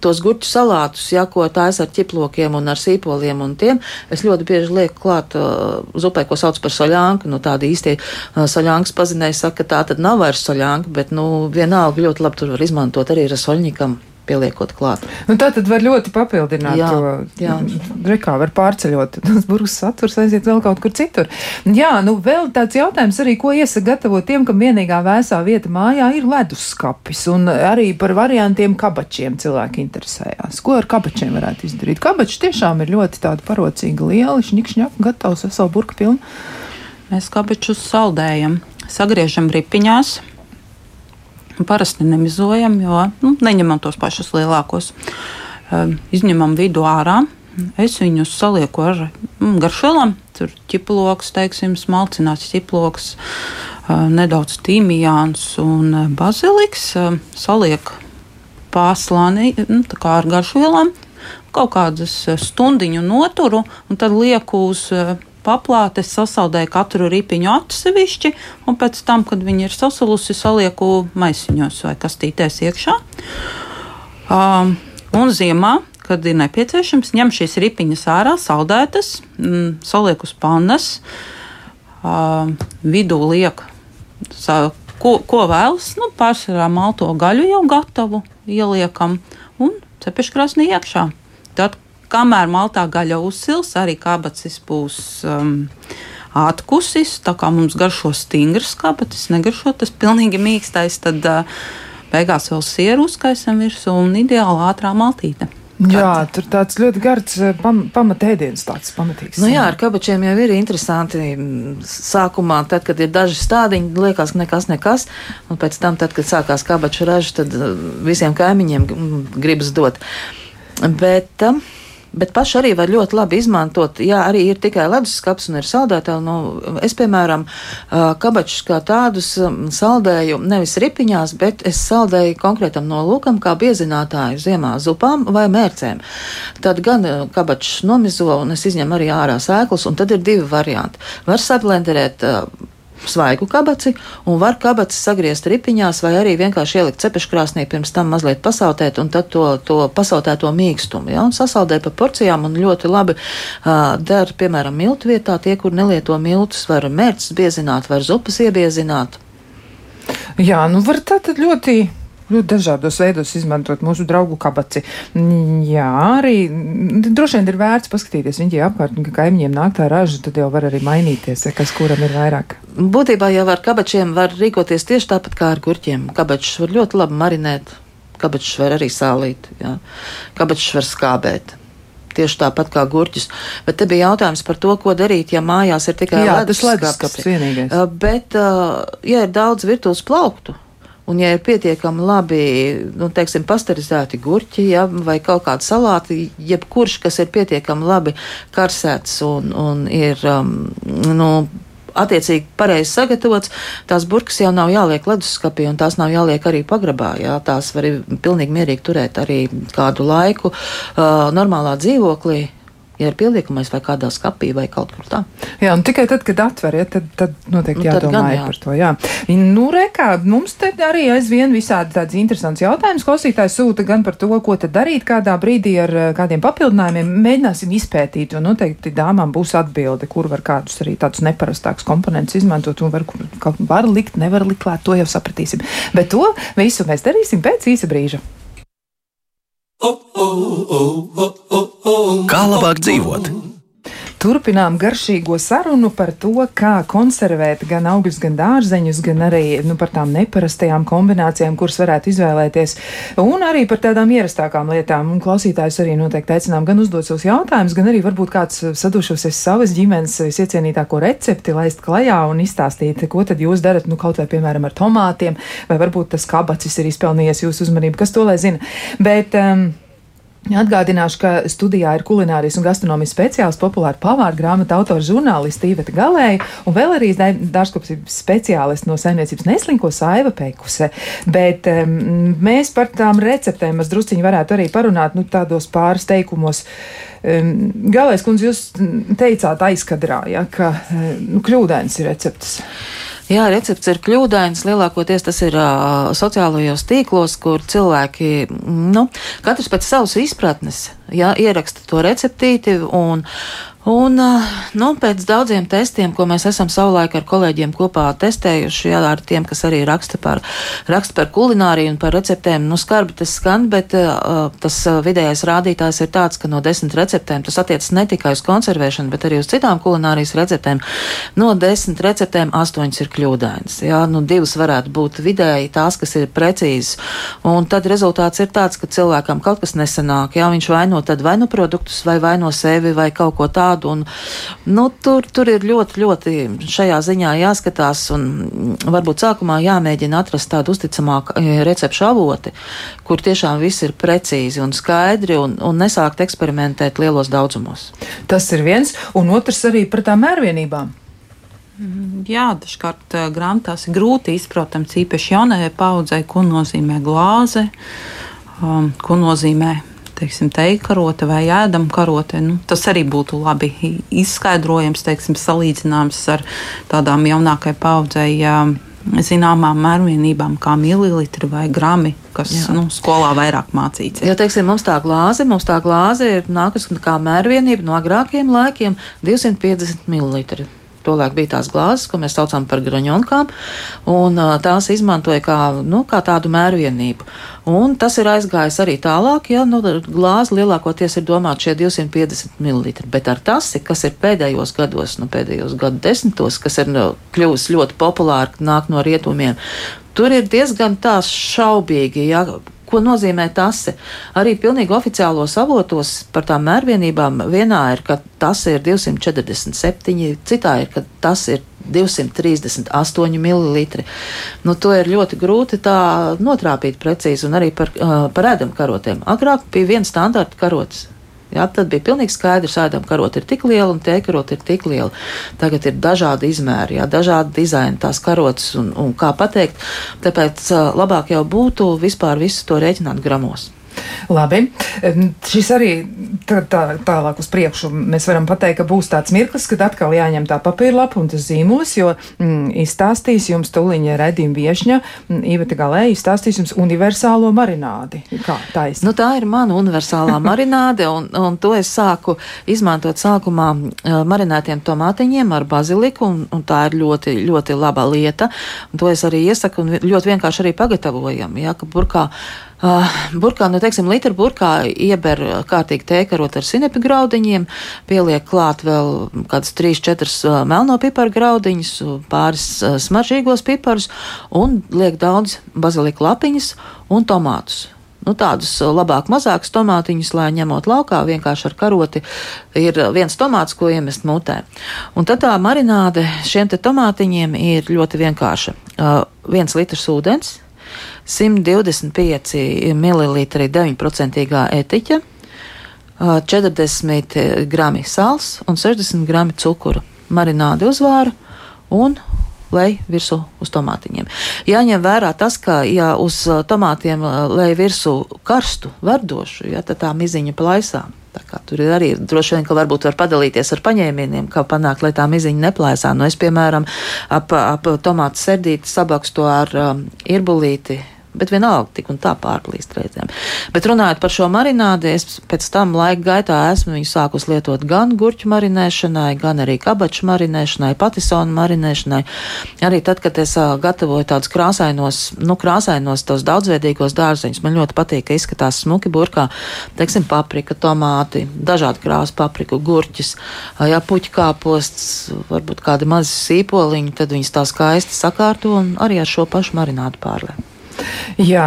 tos gurķu salātus, ja, ko taisa ar ķiplokiem un ar sīpoliem un tiem, es ļoti bieži lieku klāt uh, zupai, ko sauc par soļānku. Nu, tādi īstie uh, soļānkas pazinēji saka, ka tā tad nav vairs soļānka, bet, nu, vienalga ļoti labi tur var izmantot arī ar soļņikam pieliekot klāt. Nu, tā tad var ļoti papildināt jā, to. Jā. Rekā var pārceļot tos burbuļs saturs, aiziet vēl kaut kur citur. Jā, nu vēl tāds jautājums arī, ko iesaka gatavot tiem, kam vienīgā vēsā vieta mājā ir leduskapis, un arī par variantiem kabačiem cilvēki interesējās. Ko ar kabačiem varētu izdarīt? Kabači tiešām ir ļoti tādi parocīgi lieli, šņikšņak, gatavs veselu burku pilnu. Mēs kabačus saldējam, sagriežam ripiņās Parasti nemizojam, jo nu, neņemam tos pašus lielākos. Um, izņemam vidu ārā. Es viņus salieku ar mm, garšvielām, tur ķiploks, teiksim, smalcināts ķiploks, uh, nedaudz tīmijāns un uh, baziliks. Salieku pārslānī, nu, ar garšvielām, kaut kādas stundiņu noturu un tad lieku uz paplātes, sasaldēju katru ripiņu atsevišķi, un pēc tam, kad viņi ir sasulusi, salieku maisiņos vai kastītēs iekšā. Um, un ziemā, kad ir nepieciešams, ņem šīs ripiņas ārā, saldētas, mm, saliek uz pannas, um, vidū liek. Sa, ko, ko vēlas, nu, pārsvarā malto gaļu jau gatavu ieliekam un cepeškrāsnī iekšā. Tad, kamēr maltā gaļa uzsils, arī kabacis būs um, atkusis. Tā kā mums garšo stingrs kabacis, negaršo tas pilnīgi mīkstais, tad uh, beigās vēl sieru uzkaisam virsū un ideāli ātrā maltīte. Jā, tur tāds ļoti garš uh, pam, pamatēdiens, tāds pamatīgs. Nu jā, ar kabačiem jau ir interesanti. Mm, sākumā, tad, kad ir daži stādiņi, liekas, nekas, nekas. Un pēc tam, tad, kad sākās kabaču raža, tad uh, visiem kaimiņiem mm, gribas dot. Bet, uh, Bet paši arī var ļoti labi izmantot, ja arī ir tikai leduskapis un ir saldētāji. Nu, es, piemēram, kabačus kā tādus saldēju nevis ripiņās, bet es saldēju konkrētam nolūkam, kā biezinātāju ziemā zupām vai mērcēm. Tad gan kabačus nomizo un es izņemu arī ārā sēklas, un tad ir divi varianti. Var sablenderēt svaigu kabaci un var kabaci sagriezt ripiņās vai arī vienkārši ielikt cepeškrāsnī, pirms tam mazliet pasautēt un tad to, to pasautēto mīkstumu, ja, un sasaldēt pa porcijām un ļoti labi uh, der, piemēram, miltu vietā, tie, kur nelieto miltus, var mērķis biezināt, var zupas iebiezināt. Jā, nu var tā tad ļoti ļoti dažādos veidos izmantot mūsu draugu kabaci. Jā, arī droši vien ir vērts paskatīties viņi apkārt, ka kaimiņiem nāk tā raža, tad jau var arī mainīties, ja kas kuram ir vairāk. Būtībā jau ar kabačiem var rīkoties tieši tāpat kā ar gurķiem. Kabačus var ļoti labi marinēt, kabačus var arī sālīt, jā. kabačus var skābēt tieši tāpat kā gurķus. Bet te bija jautājums par to, ko darīt, ja mājās ir tikai leduskapis. Bet, ja ir daudz virtuves plauktu, Un, ja ir pietiekami labi nu, teiksim, pasterizēti gurķi ja, vai kaut kāda salāti, jebkurš, kas ir pietiekami labi karsēts un, un ir um, nu, attiecīgi pareizi sagatavots, tās burkas jau nav jāliek leduskapī un tās nav jāliek arī pagrabā. Jā, tās var pilnīgi mierīgi turēt arī kādu laiku uh, normālā dzīvoklī ja ir pieliekamais vai kādā skapī vai kaut kur tā. Jā, un tikai tad, kad atver, ja, tad, tad noteikti nu, jādomā gan, jā. par to. Jā. Nu, rekā, mums te arī aizvien visādi tāds interesants jautājums. Klausītājs sūta gan par to, ko tad darīt kādā brīdī ar eh, kādiem papildinājumiem. Mēģināsim izpētīt, un noteikti dāmām būs atbilde, kur var kādus arī tādus neparastākus komponentus izmantot un var, var likt, nevar likt klāt, to jau sapratīsim. Bet to visu mēs darīsim pēc īsa brīža. Kā labāk dzīvot? Turpinām garšīgo sarunu par to, kā konservēt gan augļus, gan dārzeņus, gan arī nu, par tām neparastajām kombinācijām, kuras varētu izvēlēties, un arī par tādām ierastākām lietām. Un klausītājus arī noteikti aicinām gan uzdot savus jautājumus, gan arī varbūt kāds sadušosies savas ģimenes iecienītāko recepti laist klajā un izstāstīt, ko tad jūs darat, nu kaut vai piemēram ar tomātiem, vai varbūt tas kabacis ir izpelnījies jūsu uzmanību, kas to lai zina. Bet, um, Atgādināšu, ka studijā ir kulinārijas un gastronomijas speciālists, populāra pavāra grāmatu autora žurnālisti Iveta Galēja un vēl arī dārzkopības speciālists no saimniecības Neslinko Saiva Pekuse. Bet um, mēs par tām receptēm mēs drusciņi varētu arī parunāt nu, tādos pāris teikumos. Um, Galējs kundze, jūs teicāt aizkadrā, ja, ka nu, kļūdains ir recepts. Jā, recepts ir kļūdains. Lielākoties tas ir uh, sociālajos tīklos, kur cilvēki, nu, katrs pēc savas izpratnes, jā, ieraksta to receptīti un, Un, nu, pēc daudziem testiem, ko mēs esam savulaik ar kolēģiem kopā testējuši, jā, ar tiem, kas arī raksta par, raksta par kulināriju un par receptēm, nu, skarbi tas skan, bet uh, tas vidējais rādītājs ir tāds, ka no desmit receptēm tas attiecas ne tikai uz konservēšanu, bet arī uz citām kulinārijas receptēm. No desmit receptēm astoņas ir kļūdainas. Jā, nu, divas varētu būt vidēji tās, kas ir precīzas. Un tad rezultāts ir tāds, ka cilvēkam kaut kas nesanāk. Jā, viņš vaino tad vai nu produktus, vai vaino sevi, vai kaut ko tādu. Un, nu, tur, tur ir ļoti, ļoti šajā ziņā jāskatās un varbūt sākumā jāmēģina atrast tādu uzticamāku e, recepšu avoti, kur tiešām viss ir precīzi un skaidri un, un nesākt eksperimentēt lielos daudzumos. Tas ir viens, un otrs arī par tām mērvienībām. Mm, jā, dažkārt uh, grāmatās ir grūti izprotams, īpaši jaunajai paudzei, ko nozīmē glāze, um, ko nozīmē teiksim, teikarote vai ēdama karote. Nu, tas arī būtu labi izskaidrojams, teiksim, salīdzināms ar tādām jaunākai paudzei. Zināmām mērvienībām, kā mililitri vai grami, kas Jā. nu, skolā vairāk mācīts. Ja teiksim, mums tā glāze, mums tā glāze ir nākusi kā mērvienība no agrākiem laikiem - 250 ml. Tolēk bija tās glāzes, ko mēs saucam par graņonkām, un tās izmantoja kā, nu, kā tādu mērvienību. Un tas ir aizgājis arī tālāk, ja nu, glāze lielākoties ir domāta šie 250 ml. Bet ar tasi, kas ir pēdējos gados, nu, pēdējos gadu desmitos, kas ir nu, kļuvis ļoti populāri, nāk no rietumiem, tur ir diezgan tā šaubīgi, ja, Ko nozīmē tas? Arī pilnīgi oficiālos avotos par tām mērvienībām vienā ir, ka tas ir 247, citā ir, ka tas ir 238 ml. Nu, to ir ļoti grūti tā notrāpīt precīzi un arī par, par ēdamu karotēm. Agrāk bija viens standarta karotes Jā, tad bija pilnīgi skaidrs, ka ēdama karota ir tik liela un tēkarota ir tik liela. Tagad ir dažādi izmēri, jā, dažādi dizaini tās karotes un, un kā pateikt. Tāpēc labāk jau būtu vispār visu to rēķināt gramos. Labi, šis arī tā, tā, tālāk uz priekšu mēs varam pateikt, ka būs tāds mirklis, kad atkal jāņem tā papīra lapa un tas zīmols, jo mm, izstāstīs jums tuliņa redījuma viešņa, mm, Iveta Galē izstāstīs jums universālo marinādi. Kā taisn? Nu, tā ir mana universālā marināde, un, un to es sāku izmantot sākumā marinētiem tomātiņiem ar baziliku, un, un tā ir ļoti, ļoti laba lieta. Un to es arī iesaku un ļoti vienkārši arī pagatavojam, ja, ka burkā Uh, burkā, nu, teiksim, litra burkā ieber kārtīgi tēkarot ar sinepi graudiņiem, pieliek klāt vēl kādas 3-4 uh, melno piparu graudiņus, pāris uh, smaržīgos piparus un liek daudz baziliku lapiņas un tomātus. Nu, tādus labāk, mazākus tomātiņus, lai ņemot laukā, vienkārši ar karoti ir viens tomāts, ko iemest mutē. Un tad tā marināde šiem te tomātiņiem ir ļoti vienkārša. Uh, viens litrs ūdens, 125 ml 9% etiķa, 40 grami sāls un 60 grami cukura. Marinādi uzvāra un lej virsū uz tomātiņiem. Jāņem vērā tas, ka, ja uz tomātiem lej virsū karstu, verdošu, ja, tad tā miziņa plaisām. Tur ir arī droši vien, ka varbūt var padalīties ar paņēmieniem, kā panākt, lai tā miziņa neplēsā. Nu, es, piemēram, ap, ap tomātu serdīti sabakstu ar um, irbulīti bet vienalga tik un tā pārplīst reizēm. Bet runājot par šo marinādi, es pēc tam laika gaitā esmu viņu sākus lietot gan gurķu marinēšanai, gan arī kabaču marinēšanai, patisonu marinēšanai. Arī tad, kad es gatavoju tādus krāsainos, nu, krāsainos tos daudzveidīgos dārzeņus, man ļoti patīk, ka izskatās smuki burkā, teiksim, paprika, tomāti, dažādi krāsu papriku, gurķis, jā, puķu kāposts, varbūt kādi mazi sīpoliņi, tad viņas tā skaisti sakārto un arī ar šo pašu marinādu pārlē. Jā,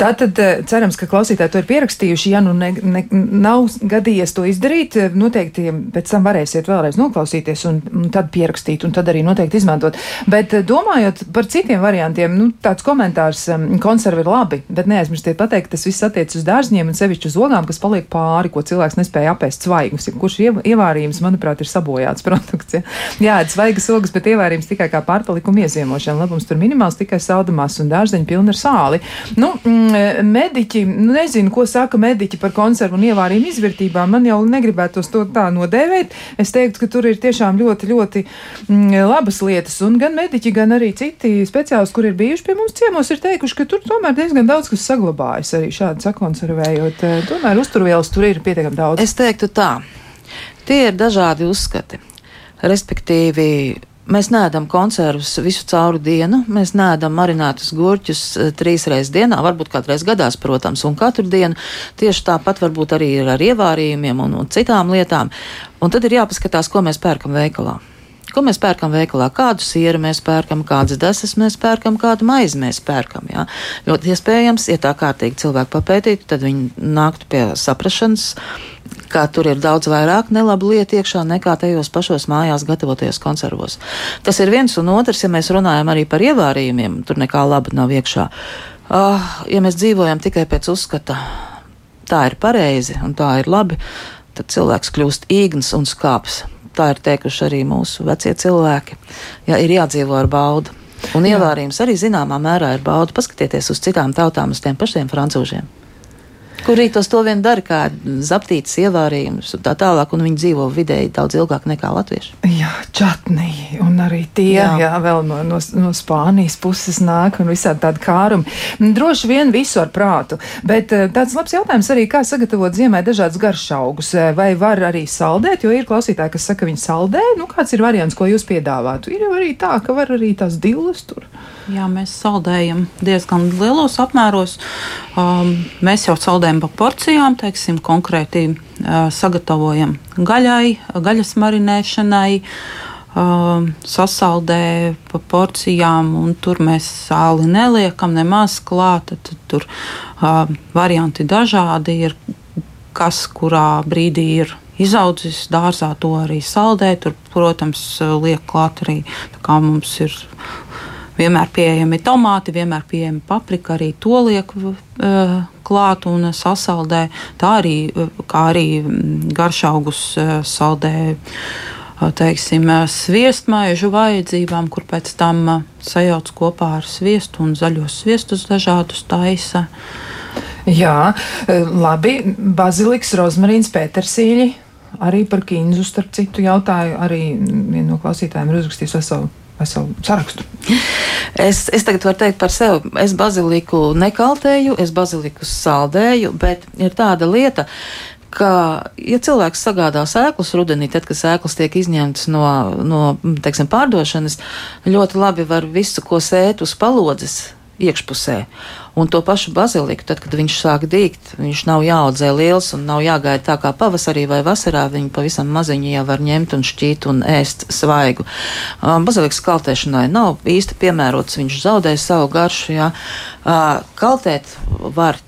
tā tad eh, cerams, ka klausītāji to ir pierakstījuši. Ja nu ne, ne, nav gadījies to izdarīt, eh, noteikti pēc tam varēsiet vēlreiz noklausīties un, un tad pierakstīt un tad arī noteikti izmantot. Bet eh, domājot par citiem variantiem, nu, tāds komentārs konservi ir labi, bet neaizmirstiet pateikt, tas viss attiec uz dārzņiem un sevišķi uz ogām, kas paliek pāri, ko cilvēks nespēja apēst svaigus, kurš ievārījums, manuprāt, ir sabojāts produkts. Ja? Jā, svaigas ogas, bet ievārījums tikai kā pārpalikuma ieziemošana. Labums tur minimāls tikai saldumās un dārzeņi pilni ar sāli. Nu, mm, mediķi, nu, nezinu, ko saka mediķi par konservu un ievārījumu izvērtībām. Man jau negribētos to tā nodēvēt. Es teiktu, ka tur ir tiešām ļoti, ļoti mm, labas lietas. Un gan mediķi, gan arī citi speciālisti, kur ir bijuši pie mums ciemos, ir teikuši, ka tur tomēr diezgan daudz kas saglabājas arī šādi sakonservējot. Eh, tomēr uzturvielas tur ir pietiekami daudz. Es teiktu tā. Tie ir dažādi uzskati. Respektīvi, Mēs neēdam konservus visu cauru dienu, mēs neēdam marinātus gurķus eh, trīs reizes dienā, varbūt kādreiz gadās, protams, un katru dienu. Tieši tāpat varbūt arī ir ar ievārījumiem un, un citām lietām. Un tad ir jāpaskatās, ko mēs pērkam veikalā. Ko mēs pērkam veikalā? Kādu sieru mēs pērkam, kādas desas mēs pērkam, kādu maizi mēs pērkam. Jā. Ļoti iespējams, ja tā kārtīgi cilvēki papētītu, tad viņi nāktu pie saprašanas, ka tur ir daudz vairāk nelabu lietu iekšā nekā tajos pašos mājās gatavotajos konservos. Tas ir viens un otrs, ja mēs runājam arī par ievārījumiem, tur nekā laba nav iekšā. Uh, ja mēs dzīvojam tikai pēc uzskata, tā ir pareizi un tā ir labi, tad cilvēks kļūst īgns un skāps. Tā ir teikuši arī mūsu vecie cilvēki. Ja ir jādzīvo ar baudu. Un ievārījums arī zināmā mērā ir bauda. Paskatieties uz citām tautām, uz tiem pašiem francūžiem kurī tos to vien dara, kā zaptītas ievārījumus un tā tālāk, un viņi dzīvo vidēji daudz ilgāk nekā latvieši. Jā, čatnī, un arī tie, jā, jā vēl no, no, no Spānijas puses nāk un visādi tādi kārumi. Droši vien visu ar prātu, bet eh, tāds labs jautājums arī, kā sagatavot ziemē dažādus garšaugus, eh, vai var arī saldēt, jo ir klausītāji, kas saka, viņi saldē, nu kāds ir variants, ko jūs piedāvātu? Ir jau arī tā, ka var arī tās divas tur. Jā, mēs saldējam diezgan lielos apmēros. Um, mēs jau saldējam pa porcijām, teiksim, konkrēti uh, sagatavojam gaļai, gaļas marinēšanai. Uh, sasaldē pa porcijām, un tur mēs sāli neliekam nemaz klāt. Tad tur uh, varianti dažādi ir, kas kurā brīdī ir izaudzis dārzā, to arī saldē. Tur, protams, liek klāt arī kā mums ir vienmēr pieejami tomāti, vienmēr pieejami paprika, arī to liek uh, klāt un sasaldē. Tā arī, uh, kā arī garšaugus uh, saldē. Teiksim, sviestmaižu vajadzībām, kur pēc tam sajauc kopā ar sviestu un zaļos sviestus dažādus taisa. Jā, labi. Baziliks, rozmarīns, pētersīļi. Arī par kīnzu, starp citu, jautāju. Arī viena no klausītājiem ir uzrakstījusi veselu veselu sarakstu. Es, es tagad varu teikt par sevi. Es baziliku nekaltēju, es baziliku saldēju, bet ir tāda lieta, ka, ja cilvēks sagādā sēklus rudenī, tad, kad sēklas tiek izņemtas no, no teiksim, pārdošanas, ļoti labi var visu, ko sēt uz palodzes iekšpusē. Un to pašu baziliku, tad, kad viņš sāk dīgt, viņš nav jāaudzē liels un nav jāgaida tā kā pavasarī vai vasarā. Viņu pavisam maziņu jau var ņemt un šķīt un ēst svaigu. Um, bazilikas kaltēšanai nav īsti piemērots, viņš zaudē savu garšu. Jā. Uh, kaltēt var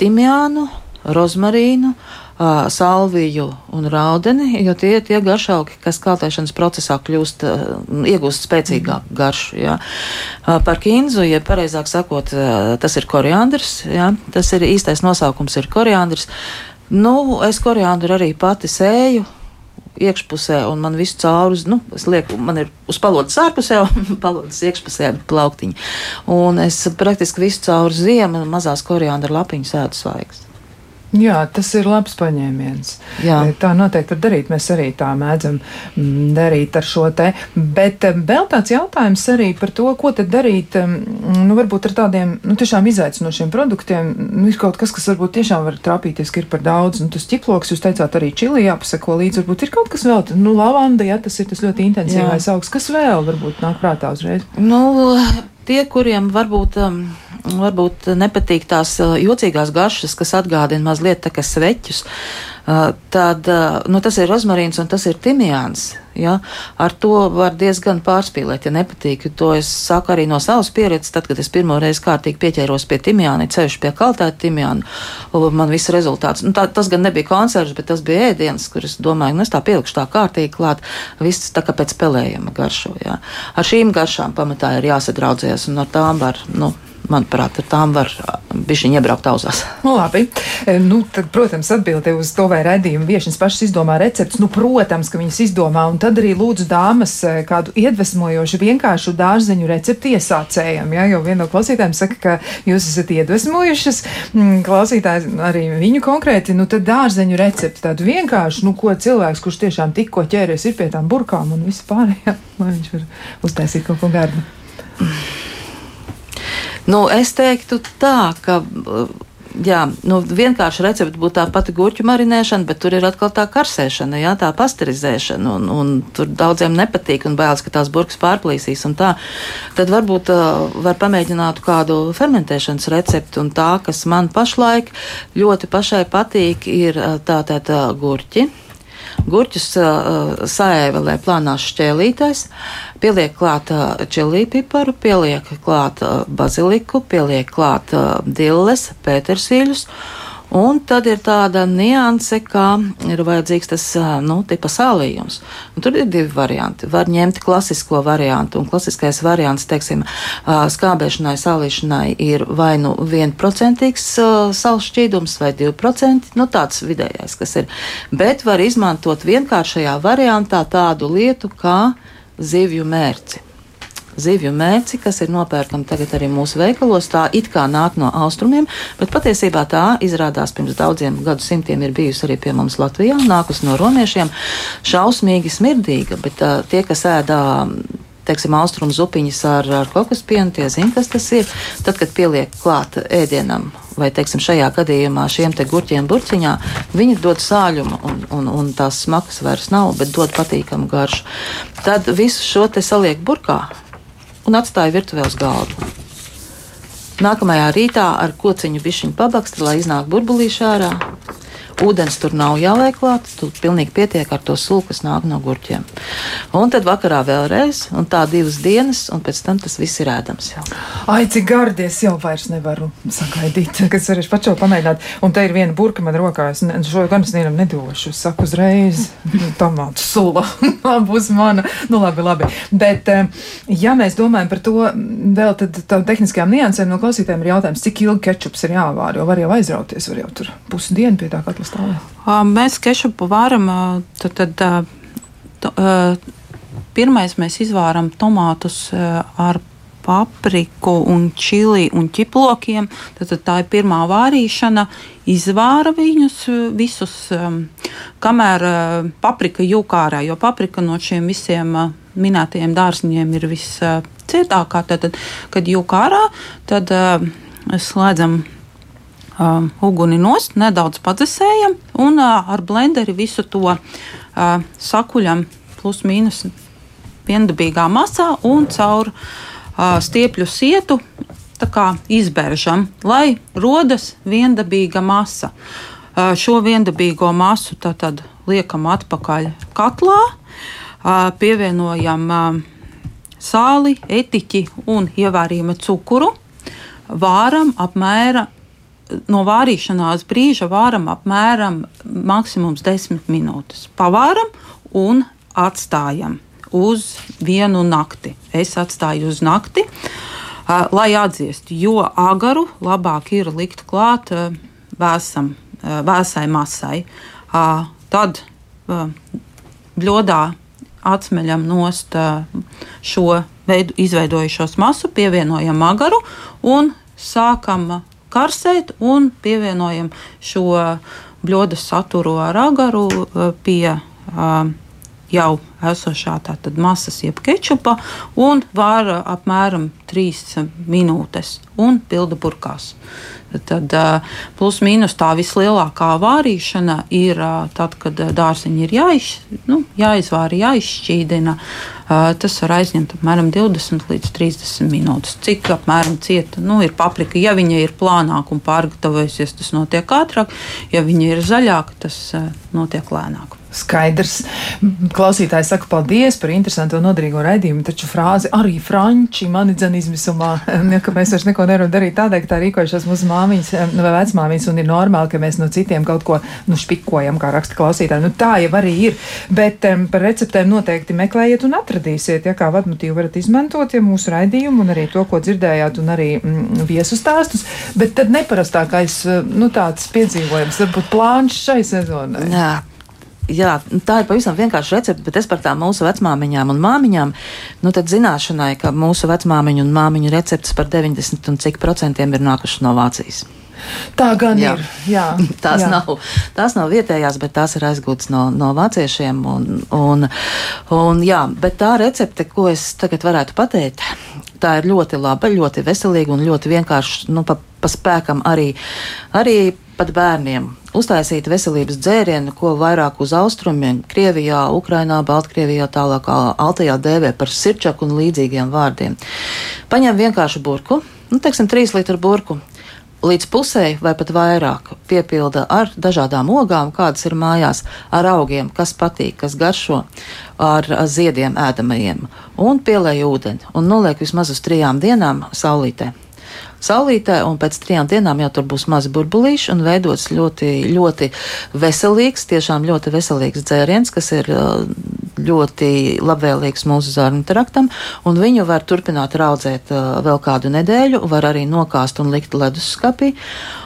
timjānu, rozmarīnu. Uh, uh, salviju un raudeni, jo tie ir tie garšaugi, kas kaltēšanas procesā kļūst, uh, iegūst spēcīgāku garšu. Jā. Uh, par kinzu, ja pareizāk sakot, uh, tas ir koriandrs, jā, tas ir īstais nosaukums ir koriandrs. Nu, es koriandru arī pati sēju iekšpusē, un man viss cauri, nu, es lieku, man ir uz palodas ārpusē, un palodas iekšpusē plauktiņi. Un es praktiski visu cauri ziemu mazās koriandra lapiņu sēdu svaigas. Jā, tas ir labs paņēmiens. Jā. Tā noteikti var darīt. Mēs arī tā mēdzam mm, darīt ar šo te. Bet eh, vēl tāds jautājums arī par to, ko tad darīt, mm, nu, varbūt ar tādiem, nu, tiešām izaicinošiem produktiem. Nu, ir kaut kas, kas varbūt tiešām var trāpīties, ka ir par daudz. Nu, tas ķiploks, jūs teicāt, arī čili jāpasako līdzi. Varbūt ir kaut kas vēl, nu, lavanda, ja tas ir tas ļoti intensīvais augs. Kas vēl varbūt nāk prātā uzreiz? Nu, tie, kuriem varbūt. Um, varbūt nepatīk tās uh, jocīgās garšas, kas atgādina mazliet tā kā sveķus. Tad nu, tas ir rozmarīns un tas ir timjāns. Ja? Ar to var diezgan pārspīlēt, ja nepatīk. To es saku arī no savas pieredzes, tad, kad es pirmo reizi kārtīgi pieķēros pie timjāna, ceļš pie kaltēta timjāna, man viss rezultāts. Nu, tā, tas gan nebija koncerts, bet tas bija ēdiens, kur es domāju, nu es tā pielikšu tā kārtīgi klāt, viss tā kā pēc pelējuma garšo. Ja? Ar šīm garšām pamatā ir jāsadraudzējas un ar tām var, nu, manuprāt, ar tām var bišķiņi iebraukt auzās. Nu, labi. E, nu, tad, protams, atbildi uz to, vai redzījuma viešas pašas izdomā receptes. Nu, protams, ka viņas izdomā, un tad arī lūdzu dāmas e, kādu iedvesmojošu, vienkāršu dārzeņu recepti iesācējam. Ja? Jo viena no klausītājiem saka, ka jūs esat iedvesmojušas, mm, klausītājs arī viņu konkrēti, nu tad dārzeņu recepti tādu vienkāršu, nu, ko cilvēks, kurš tiešām tikko ķēries, ir pie tām burkām un vispār, ja? lai viņš var uztaisīt kaut ko gardu. Nu, es teiktu tā, ka. Jā, nu, vienkārši recepte būtu tā pati gurķu marinēšana, bet tur ir atkal tā karsēšana, jā, tā pasterizēšana, un, un tur daudziem nepatīk un bailes, ka tās burkas pārplīsīs. Tad varbūt uh, var pamēģināt kādu fermentēšanas recepti, un tā, kas man pašlaik ļoti pašai patīk, ir tā tā tā gurķi Gurķus uh, saēvelē plānās šķēlītais, pieliek klāt uh, čilī piparu, pieliek klāt uh, baziliku, pieliek klāt uh, dilles, pētersīļus. Un tad ir tāda nianse, kā ir vajadzīgs tas nu, tipa sālījums. Un tur ir divi varianti. Var ņemt klasisko variantu, un klasiskais variants, teiksim, skābēšanai, sālīšanai ir vai nu vienprocentīgs sāls šķīdums vai 2%, nu tāds vidējais, kas ir. Bet var izmantot vienkāršajā variantā tādu lietu kā zivju mērci zivju mērci, kas ir nopērkama tagad arī mūsu veikalos. Tā it kā nāk no austrumiem, bet patiesībā tā izrādās pirms daudziem gadsimtiem ir bijusi arī pie mums Latvijā, nākus no romiešiem. Šausmīgi smirdīga, bet uh, tie, kas ēdā teiksim, austrumu zupiņas ar, ar kokospienu, tie zina, kas tas ir. Tad, kad pieliek klāt ēdienam, vai teiksim, šajā gadījumā šiem te gurķiem burciņā, viņi dod sāļumu, un, un, un tās smakas vairs nav, bet dod patīkamu garšu. Tad visu šo te saliek burkā un atstāju virtuvē uz galda. Nākamajā rītā ar kociņu bišķiņu pabaksti, lai iznāk burbulīši ārā. Ūdens tur nav jāliek klāt, tur pilnīgi pietiek ar to sulu, kas nāk no gurķiem. Un tad vakarā vēlreiz, un tā divas dienas, un pēc tam tas viss ir ēdams. Jau. Ai, cik gardies jau vairs nevaru sagaidīt, kas varēšu pat šo pamēģināt. Un te ir viena burka man rokā, es ne, šo gan es nevienam nedošu, es saku uzreiz, tomātu sula, būs mana, nu labi, labi. Bet, eh, ja mēs domājam par to vēl tad tām tehniskajām niansēm, no klausītājiem ir jautājums, cik ilgi kečups ir jāvār, jo var jau aizrauties, var jau tur pusdienu pie tā katla stāvā? Mēs kešupu varam, tad, tad pirmais mēs izvāram tomātus ar papriku un čili un ķiplokiem. Tad, tad tā ir pirmā vārīšana. Izvāra viņus visus, kamēr paprika jūk ārā, jo paprika no šiem visiem minētajiem dārziņiem ir viscietākā. Tad, kad jūk ārā, tad slēdzam um, uguni nost, nedaudz padzesējam un uh, ar blenderi visu to uh, sakuļam plus mīnus viendabīgā masā un caur uh, stiepļu sietu izbēržam, lai rodas viendabīga masa. Uh, šo viendabīgo masu tad liekam atpakaļ katlā, uh, pievienojam uh, sāli, etiķi un ievārījuma cukuru. Vāram apmēram no vārīšanās brīža vāram apmēram maksimums 10 minūtes. Pavāram un atstājam uz vienu nakti. Es atstāju uz nakti, uh, lai atdziestu, jo agaru labāk ir likt klāt uh, vēsam, uh, vēsai masai. Tad bļodā atsmeļam nost šo veidu, izveidojušos masu, pievienojam agaru un sākam karsēt un pievienojam šo bļodas saturu ar agaru eh, pie uh, jau esošā tātad masas, jeb kečupa, un vāra apmēram 3 minūtes un pilda burkās. Tad plus mīnus tā vislielākā vārīšana ir tad, kad dārziņi ir jāiz, nu, jāizvāra, jāizšķīdina. Tas var aizņemt apmēram 20 līdz 30 minūtes. Cik apmēram cieta nu, ir paprika? Ja viņa ir plānāka un pārgatavojusies, tas notiek ātrāk. Ja viņa ir zaļāka, tas notiek lēnāk. Skaidrs. Klausītājs saka, paldies par interesantu un noderīgo raidījumu, taču frāzi arī franči mani dzen izmisumā, ka mēs vairs neko nevaram darīt tādēļ, ka tā rīkojušās mūsu māmiņas vai vecmāmiņas un ir normāli, ka mēs no citiem kaut ko nu, špikojam, kā raksta klausītāji. Nu, tā jau arī ir, bet um, par receptēm noteikti meklējiet un atradīsiet, ja kā vadmotīvu varat izmantot, ja mūsu raidījumu un arī to, ko dzirdējāt un arī mm, viesu stāstus, bet tad neparastākais, nu tāds piedzīvojums, varbūt plāns šai sezonai. Jā. Jā, tā ir pavisam vienkārša recepte, bet es par tām mūsu vecmāmiņām un māmiņām, nu tad zināšanai, ka mūsu vecmāmiņu un māmiņu receptes par 90 un cik procentiem ir nākušas no Vācijas. Tā gan jā. ir. Jā, tās, jā. Nav, tās nav vietējās, bet tās ir aizgūtas no, no vāciešiem. Un, un, un, jā, bet tā recepte, ko es tagad varētu pateikt, tā ir ļoti laba, ļoti veselīga un ļoti vienkārši nu, pa, pa spēkam arī, arī pat bērniem uztaisīt veselības dzērienu, ko vairāk uz austrumiem, Krievijā, Ukrainā, Baltkrievijā, tālāk Altajā dēvē par sirčaku un līdzīgiem vārdiem. Paņem vienkāršu burku, nu, teiksim, 3 litru burku. Līdz pusē vai pat vairāk piepilda ar dažādām ogām, kādas ir mājās, ar augiem, kas patīk, kas garšo, ar ziediem ēdamajiem, un pielēja ūdeni un noliek vismaz uz trijām dienām saulītē saulītē, un pēc trijām dienām jau tur būs mazi burbulīši un veidots ļoti, ļoti veselīgs, tiešām ļoti veselīgs dzēriens, kas ir uh, ļoti labvēlīgs mūsu zārnu traktam, un viņu var turpināt raudzēt uh, vēl kādu nedēļu, var arī nokāst un likt leduskapī.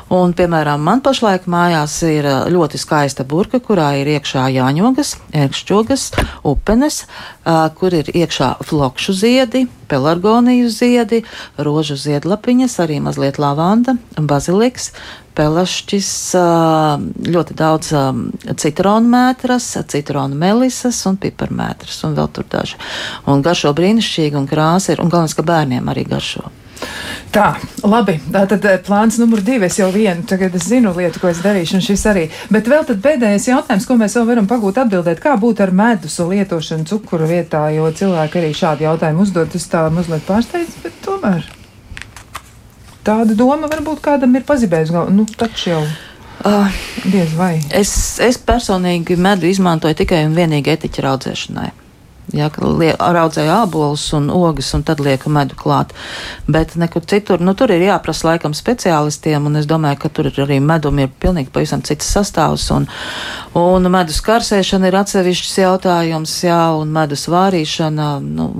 Un, piemēram, man pašlaik mājās ir uh, ļoti skaista burka, kurā ir iekšā jāņogas, ērkšķogas, upenes, uh, kur ir iekšā flokšu ziedi, pelargoniju ziedi, rožu ziedlapiņas, arī mazliet lavanda, baziliks, pelašķis, uh, ļoti daudz citronu mētras, citronu melisas un piparmētras un vēl tur daži. Un garšo brīnišķīgi un krāsa ir, un galvenais, ka bērniem arī garšo. Tā, labi. Tā tad eh, plāns numur divi. Es jau vienu, tagad es zinu lietu, ko es darīšu, un šis arī. Bet vēl tad pēdējais jautājums, ko mēs vēl varam pagūt atbildēt, kā būtu ar medus lietošanu cukuru vietā, jo cilvēki arī šādu jautājumu uzdod. Tas tā mazliet pārsteidz, bet tomēr tāda doma varbūt kādam ir pazibējusi. Nu, taču jau. Uh, Diez vai. Es, es personīgi medu izmantoju tikai un vienīgi etiķa raudzēšanai. Ja, raudzēju ābolus un ogas, un tad lieku medu klāt. Bet nekur citur, nu, tur ir jāprasa laikam speciālistiem, un es domāju, ka tur arī medum ir pilnīgi pavisam cits sastāvs, un, un medus karsēšana ir atsevišķs jautājums, jā, un medus vārīšana, nu,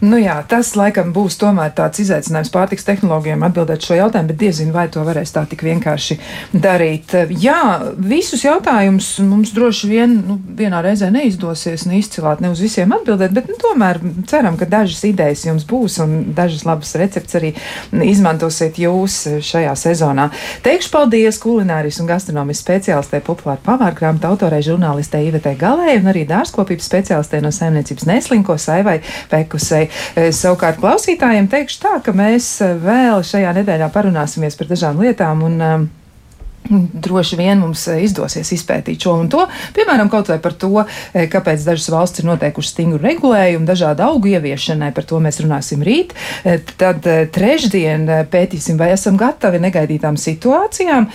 Nu jā, tas laikam būs tomēr tāds izaicinājums pārtiks tehnoloģijām atbildēt šo jautājumu, bet diezinu, vai to varēs tā tik vienkārši darīt. Jā, visus jautājumus mums droši vien nu, vienā reizē neizdosies neizcilāt, ne uz visiem atbildēt, bet nu, tomēr ceram, ka dažas idejas jums būs un dažas labas recepts arī izmantosiet jūs šajā sezonā. Teikšu paldies kulinārijas un gastronomijas speciālistē, populāra pavārgrāmatu autorei žurnālistē Ivetē Galē un arī dārzkopības speciālistē no saimniecības Neslinko Saivai Pekusei. E, savukārt klausītājiem teikšu tā, ka mēs e, vēl šajā nedēļā parunāsimies par dažām lietām un um, Droši vien mums eh, izdosies izpētīt šo un to, piemēram, kaut vai par to, eh, kāpēc dažas valsts ir noteikušas stingru regulējumu dažādu augu ieviešanai, par to mēs runāsim rīt. Eh, tad trešdien pētīsim, vai esam gatavi negaidītām situācijām,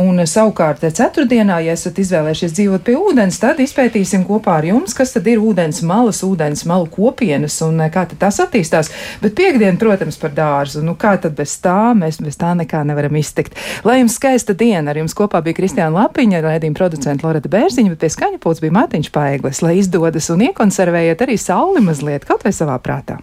un savukārt ceturtdienā, ja esat izvēlējušies dzīvot pie ūdens, tad izpētīsim kopā ar jums, kas tad ir ūdens malas, ūdens malu kopienas un kā tad tas attīstās. Bet piekdien, protams, par dārzu. Nu, kā tad bez tā? Mēs bez tā nekā nevaram iztikt. Lai jums skaista diena! Ar jums kopā bija Kristiāna Lapiņa, raidījuma producenta Loreta Bērziņa, bet pie skaņa pūts bija Mārtiņš Paeglis, lai izdodas un iekonservējiet arī sauli mazliet kaut vai savā prātā.